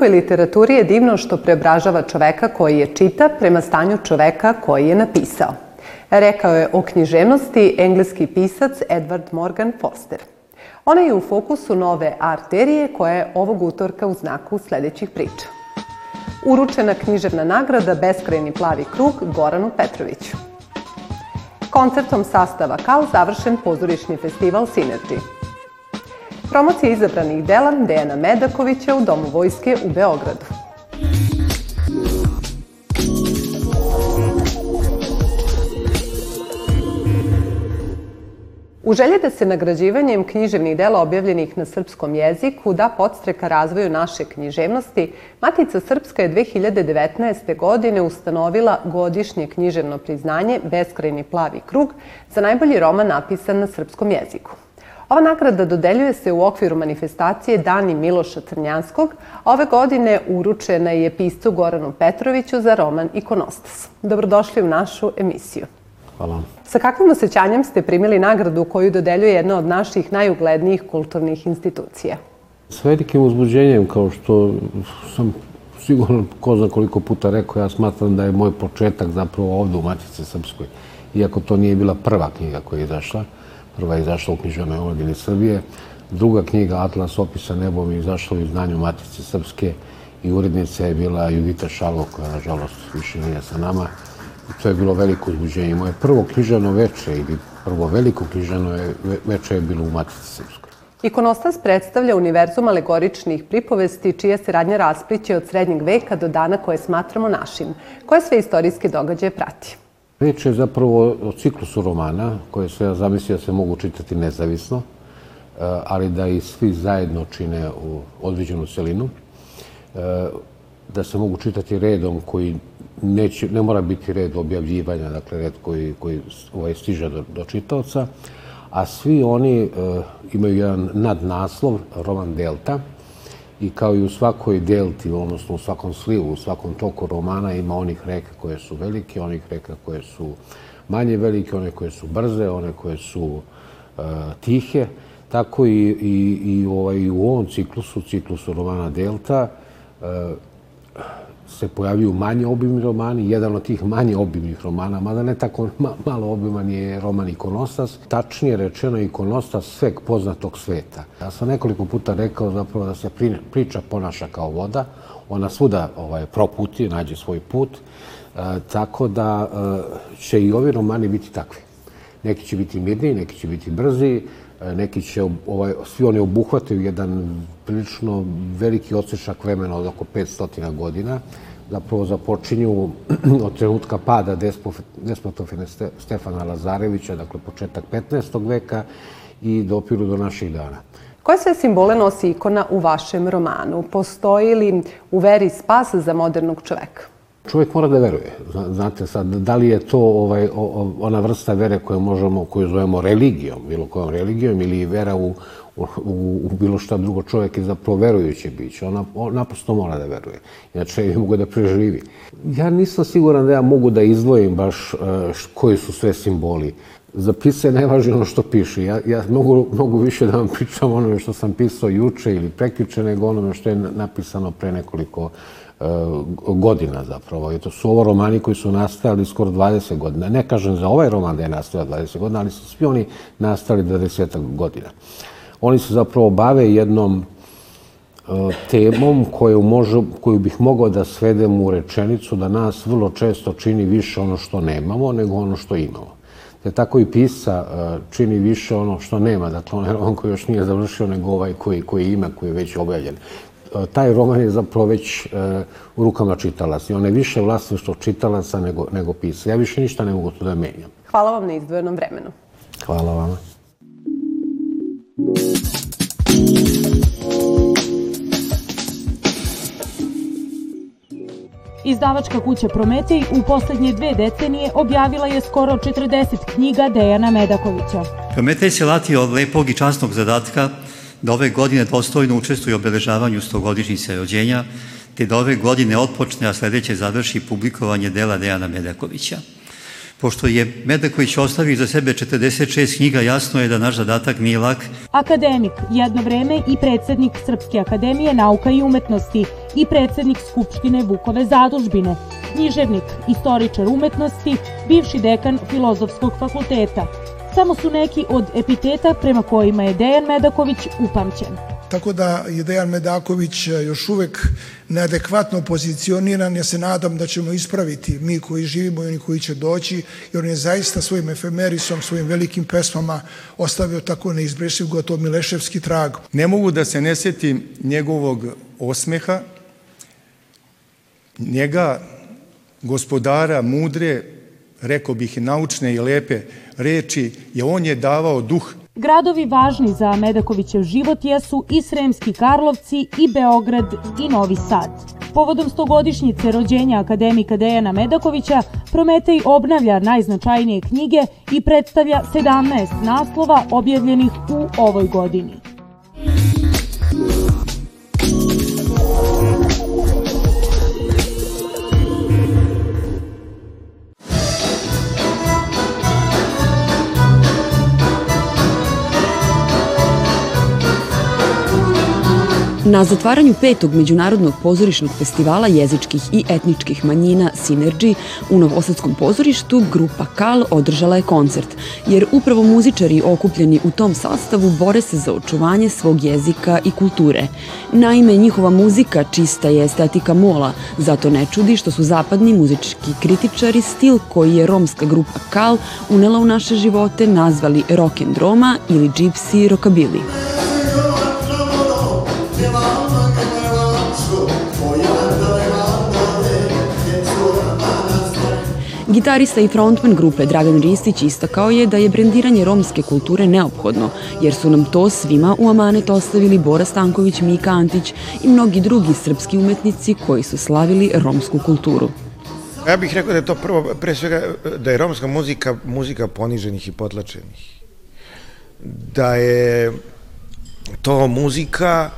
velikoj literaturi je divno što preobražava čoveka koji je čita prema stanju čoveka koji je napisao. Rekao je o književnosti engleski pisac Edward Morgan Foster. Ona je u fokusu nove arterije koja je ovog utorka u znaku sledećih priča. Uručena književna nagrada Beskrajni plavi krug Goranu Petroviću. Koncertom sastava Kal završen pozorišni festival Synergy. Promocija izabranih dela Dejana Medakovića u Domu vojske u Beogradu. U želji da se nagrađivanjem književnih dela objavljenih na srpskom jeziku da podstreka razvoju naše književnosti, Matica Srpska je 2019. godine ustanovila godišnje književno priznanje Beskrajni plavi krug za najbolji roman napisan na srpskom jeziku. Ova nagrada dodeljuje se u okviru manifestacije Dani Miloša Crnjanskog, ove godine uručena je piscu Goranu Petroviću za roman Ikonostas. Dobrodošli u našu emisiju. Hvala. Sa kakvim osjećanjem ste primili nagradu koju dodeljuje jedna od naših najuglednijih kulturnih institucija? S velikim uzbuđenjem, kao što sam sigurno ko zna koliko puta rekao, ja smatram da je moj početak zapravo ovde u Matice Srpskoj. Iako to nije bila prva knjiga koja je izašla, prva je izašla u književnoj omladini Srbije, druga knjiga Atlas opisa nebom je izašla u izdanju Matice Srpske i urednica je bila Judita Šalo, koja nažalost više nije sa nama to je bilo veliko uzbuđenje. Moje prvo knjižano veče ili prvo veliko knjižano veče je bilo u Matici Srpskoj. Ikonostas predstavlja univerzum alegoričnih pripovesti čija se radnja raspliće od srednjeg veka do dana koje smatramo našim. Koje sve istorijske događaje prati? Reč je zapravo o ciklusu romana koje se ja zamislio da se mogu čitati nezavisno, e, ali da i svi zajedno čine u određenu celinu, e, da se mogu čitati redom koji neće, ne mora biti red objavljivanja, dakle red koji, koji ovaj, stiže do, do čitaoca, a svi oni e, imaju jedan nadnaslov, roman Delta, i kao i u svakoj delti, odnosno u svakom slivu, u svakom toku romana ima onih reka koje su velike, onih reka koje su manje velike, one koje su brze, one koje su e, tihe. Tako i, i, i ovaj, u ovom ciklusu, ciklusu romana Delta, e, se pojavljuju manje obimni romani. Jedan od tih manje obimnih romana, mada ne tako malo obiman je roman Ikonostas. Tačnije rečeno Ikonostas sveg poznatog sveta. Ja sam nekoliko puta rekao zapravo da se priča ponaša kao voda. Ona svuda ovaj, proputi, nađe svoj put. E, tako da e, će i ovi romani biti takvi. Neki će biti mirni, neki će biti brzi, neki će, ovaj, svi oni obuhvataju jedan prilično veliki odsečak vremena od oko 500 godina zapravo započinju od trenutka pada despotofine Stefana Lazarevića, dakle početak 15. veka i dopiru do naših dana. Koje sve simbole nosi ikona u vašem romanu? Postoji li u veri spas za modernog čoveka? Čovjek mora da veruje. Znate sad, da li je to ovaj, ona vrsta vere koju možemo, koju zovemo religijom, bilo kojom religijom, ili vera u, u, u bilo šta drugo čovjek je zapravo verujuće biće. Ona, on naprosto mora da veruje. Inače, je mogu da preživi. Ja nisam siguran da ja mogu da izdvojim baš uh, koji su sve simboli. Za pisa je najvažnije ono što piše. Ja, ja mogu, mogu više da vam pričam onome što sam pisao juče ili prekjuče nego onome što je napisano pre nekoliko godina zapravo. I to su ovo romani koji su nastali skoro 20 godina. Ne kažem za ovaj roman da je nastao 20 godina, ali su svi oni nastali 20 godina. Oni se zapravo bave jednom e, temom koju, može, koju bih mogao da svedem u rečenicu da nas vrlo često čini više ono što nemamo nego ono što imamo. Te tako i pisa e, čini više ono što nema, dakle roman koji još nije završio nego ovaj koji, koji ima, koji je već objavljen. E, taj roman je zapravo već u rukama čitalaca i on je više vlasništvo čitalaca nego, nego pisa. Ja više ništa ne mogu tu da menjam. Hvala vam na izdvojenom vremenu. Hvala vama. Izdavačka kuća Prometej u poslednje dve decenije objavila je skoro 40 knjiga Dejana Medakovića. Prometej se lati od lepog i častnog zadatka da ove godine dostojno učestvuje u obeležavanju stogodišnjice rođenja, te da ove godine otpočne, a sledeće završi publikovanje dela Dejana Medakovića. Pošto je Medaković ostavio za sebe 46 knjiga, jasno je da naš zadatak nije lak. Akademik, jedno vreme i predsednik Srpske akademije nauka i umetnosti i predsednik Skupštine Vukove zadužbine, književnik, istoričar umetnosti, bivši dekan Filozofskog fakulteta. Samo su neki od epiteta prema kojima je Dejan Medaković upamćen. Tako da je Dejan Medaković e, još uvek neadekvatno pozicioniran. Ja se nadam da ćemo ispraviti mi koji živimo i oni koji će doći, jer on je zaista svojim efemerisom, svojim velikim pesmama ostavio tako neizbresiv gotov Mileševski trag. Ne mogu da se ne setim njegovog osmeha, njega, gospodara, mudre, rekao bih naučne i lepe reči, je on je davao duh Gradovi važni za Medakovićev život jesu i Sremski Karlovci, i Beograd, i Novi Sad. Povodom stogodišnjice rođenja akademika Dejana Medakovića, Prometej obnavlja najznačajnije knjige i predstavlja 17 naslova objavljenih u ovoj godini. Na zatvaranju petog Međunarodnog pozorišnog festivala jezičkih i etničkih manjina Synergy u Novosadskom pozorištu grupa KAL održala je koncert, jer upravo muzičari okupljeni u tom sastavu bore se za očuvanje svog jezika i kulture. Naime, njihova muzika čista je estetika mola, zato ne čudi što su zapadni muzički kritičari stil koji je romska grupa KAL unela u naše živote nazvali rock and roma ili gypsy rockabilly. Gitarista i frontman grupe Dragan Ristić istakao je da je brendiranje romske kulture neophodno, jer su nam to svima u amanet ostavili Bora Stanković, Mika Antić i mnogi drugi srpski umetnici koji su slavili romsku kulturu. Ja bih rekao da je to prvo, pre svega, da je romska muzika muzika poniženih i potlačenih. Da je to muzika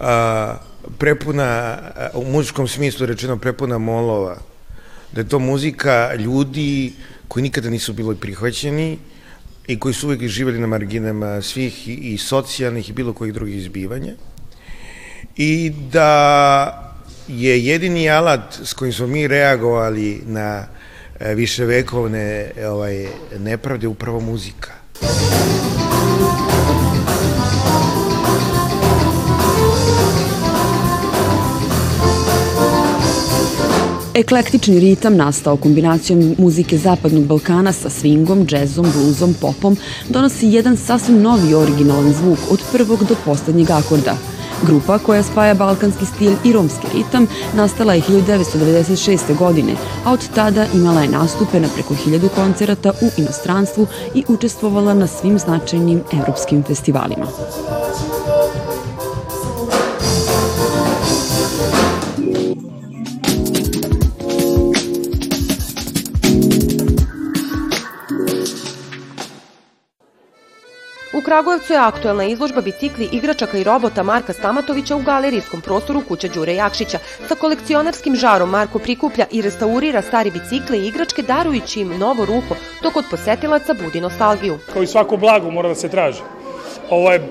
a, prepuna, a, u muzičkom smislu rečeno prepuna molova, da je to muzika ljudi koji nikada nisu bili prihvaćeni i koji su uvek živeli na marginama svih i socijalnih i bilo kojih drugih izbivanja i da je jedini alat s kojim smo mi reagovali na e, viševekovne ovaj, nepravde upravo muzika. Eklektični ritam nastao kombinacijom muzike Zapadnog Balkana sa swingom, džezom, bluzom, popom donosi jedan sasvim novi originalan zvuk od prvog do poslednjeg akorda. Grupa koja spaja balkanski stil i romski ritam nastala je 1996. godine, a od tada imala je nastupe na preko hiljadu koncerata u inostranstvu i učestvovala na svim značajnim evropskim festivalima. Kragujevcu je aktuelna izložba bicikli, igračaka i robota Marka Stamatovića u galerijskom prostoru kuća Đure Jakšića. Sa kolekcionarskim žarom Marko prikuplja i restaurira stari bicikle i igračke darujući im novo ruho, dok od posetilaca budi nostalgiju. Kao i svako blago mora da se traži. Ovo je,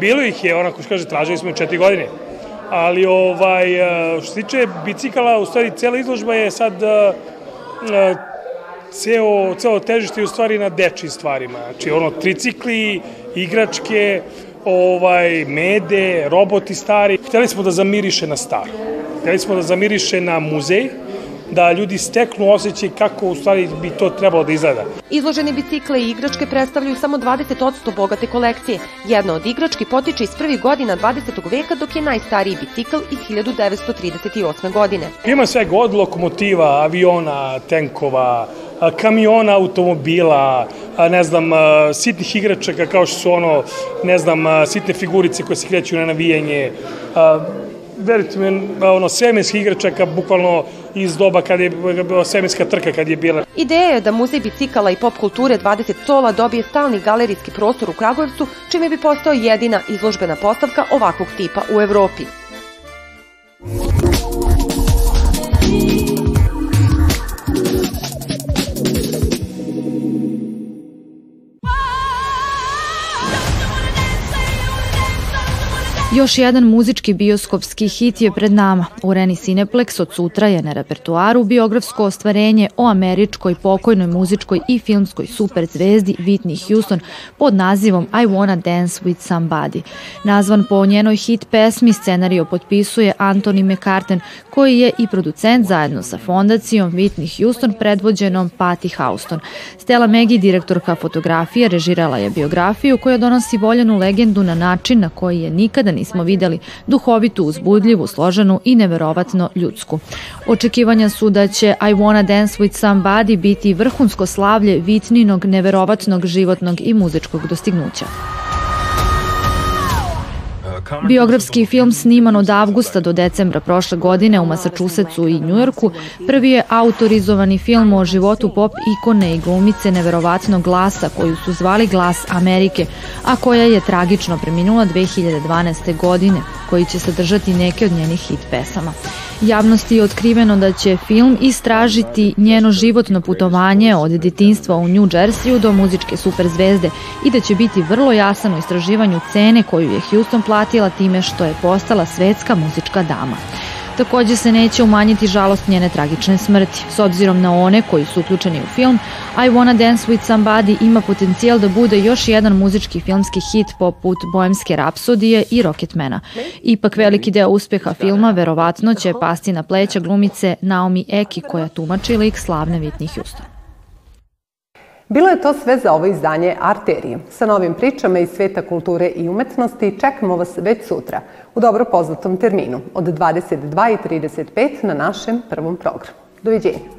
bilo ih je, onako što kaže, tražili smo četiri godine. Ali ovaj, što se tiče bicikala, u stvari cela izložba je sad ceo, ceo težište je u stvari na dečim stvarima. Znači, ono, tricikli, igračke, ovaj, mede, roboti stari. Hteli smo da zamiriše na staro. Hteli smo da zamiriše na muzej, da ljudi steknu osjećaj kako u stvari bi to trebalo da izgleda. Izloženi bicikle i igračke predstavljaju samo 20% bogate kolekcije. Jedna od igrački potiče iz prvih godina 20. veka, dok je najstariji bicikl iz 1938. godine. Ima svega od lokomotiva, aviona, tenkova, kamiona, automobila, ne znam, sitnih igračaka kao što su ono, ne znam, sitne figurice koje se kreću na navijanje, verite mi, ono, svemirskih igračaka, bukvalno iz doba kad je bila svemirska trka kad je bila. Ideja je da Muzej bicikala i pop kulture 20 sola dobije stalni galerijski prostor u Kragujevcu, čime bi postao jedina izložbena postavka ovakvog tipa u Evropi. Još jedan muzički bioskopski hit je pred nama. Ureni Cineplex od sutra je na repertuaru biografsko ostvarenje o američkoj pokojnoj muzičkoj i filmskoj superzvezdi Whitney Houston pod nazivom I Wanna Dance With Somebody. Nazvan po njenoj hit pesmi, scenario potpisuje Anthony McCarten, koji je i producent zajedno sa fondacijom Whitney Houston predvođenom Patty Houston. Stella Megi, direktorka fotografije, režirala je biografiju koja donosi voljenu legendu na način na koji je nikada nismo videli duhovitu, uzbudljivu, složenu i neverovatno ljudsku. Očekivanja su da će I Wanna Dance With Somebody biti vrhunsko slavlje Vitninog, neverovatnog životnog i muzičkog dostignuća. Biografski film sniman od avgusta do decembra prošle godine u Massachusettsu i Njujorku prvi je autorizovani film o životu pop ikone i glumice neverovatnog glasa koju su zvali Glas Amerike, a koja je tragično preminula 2012. godine, koji će sadržati neke od njenih hit pesama. Javnosti je otkriveno da će film istražiti njeno životno putovanje od detinstva u New Jerseyu do muzičke superzvezde i da će biti vrlo jasan u istraživanju cene koju je Houston platila time što je postala svetska muzička dama. Takođe se neće umanjiti žalost njene tragične smrti. S obzirom na one koji su uključeni u film, I Wanna Dance With Somebody ima potencijal da bude još jedan muzički filmski hit poput Boemske rapsodije i Rocketmana. Ipak veliki deo uspeha filma verovatno će pasti na pleća glumice Naomi Eki koja tumači lik slavne Whitney Houston. Bilo je to sve za ovo izdanje Arterije. Sa novim pričama iz sveta kulture i umetnosti čekamo vas već sutra u dobro poznatom terminu od 22.35 na našem prvom programu. Doviđenja.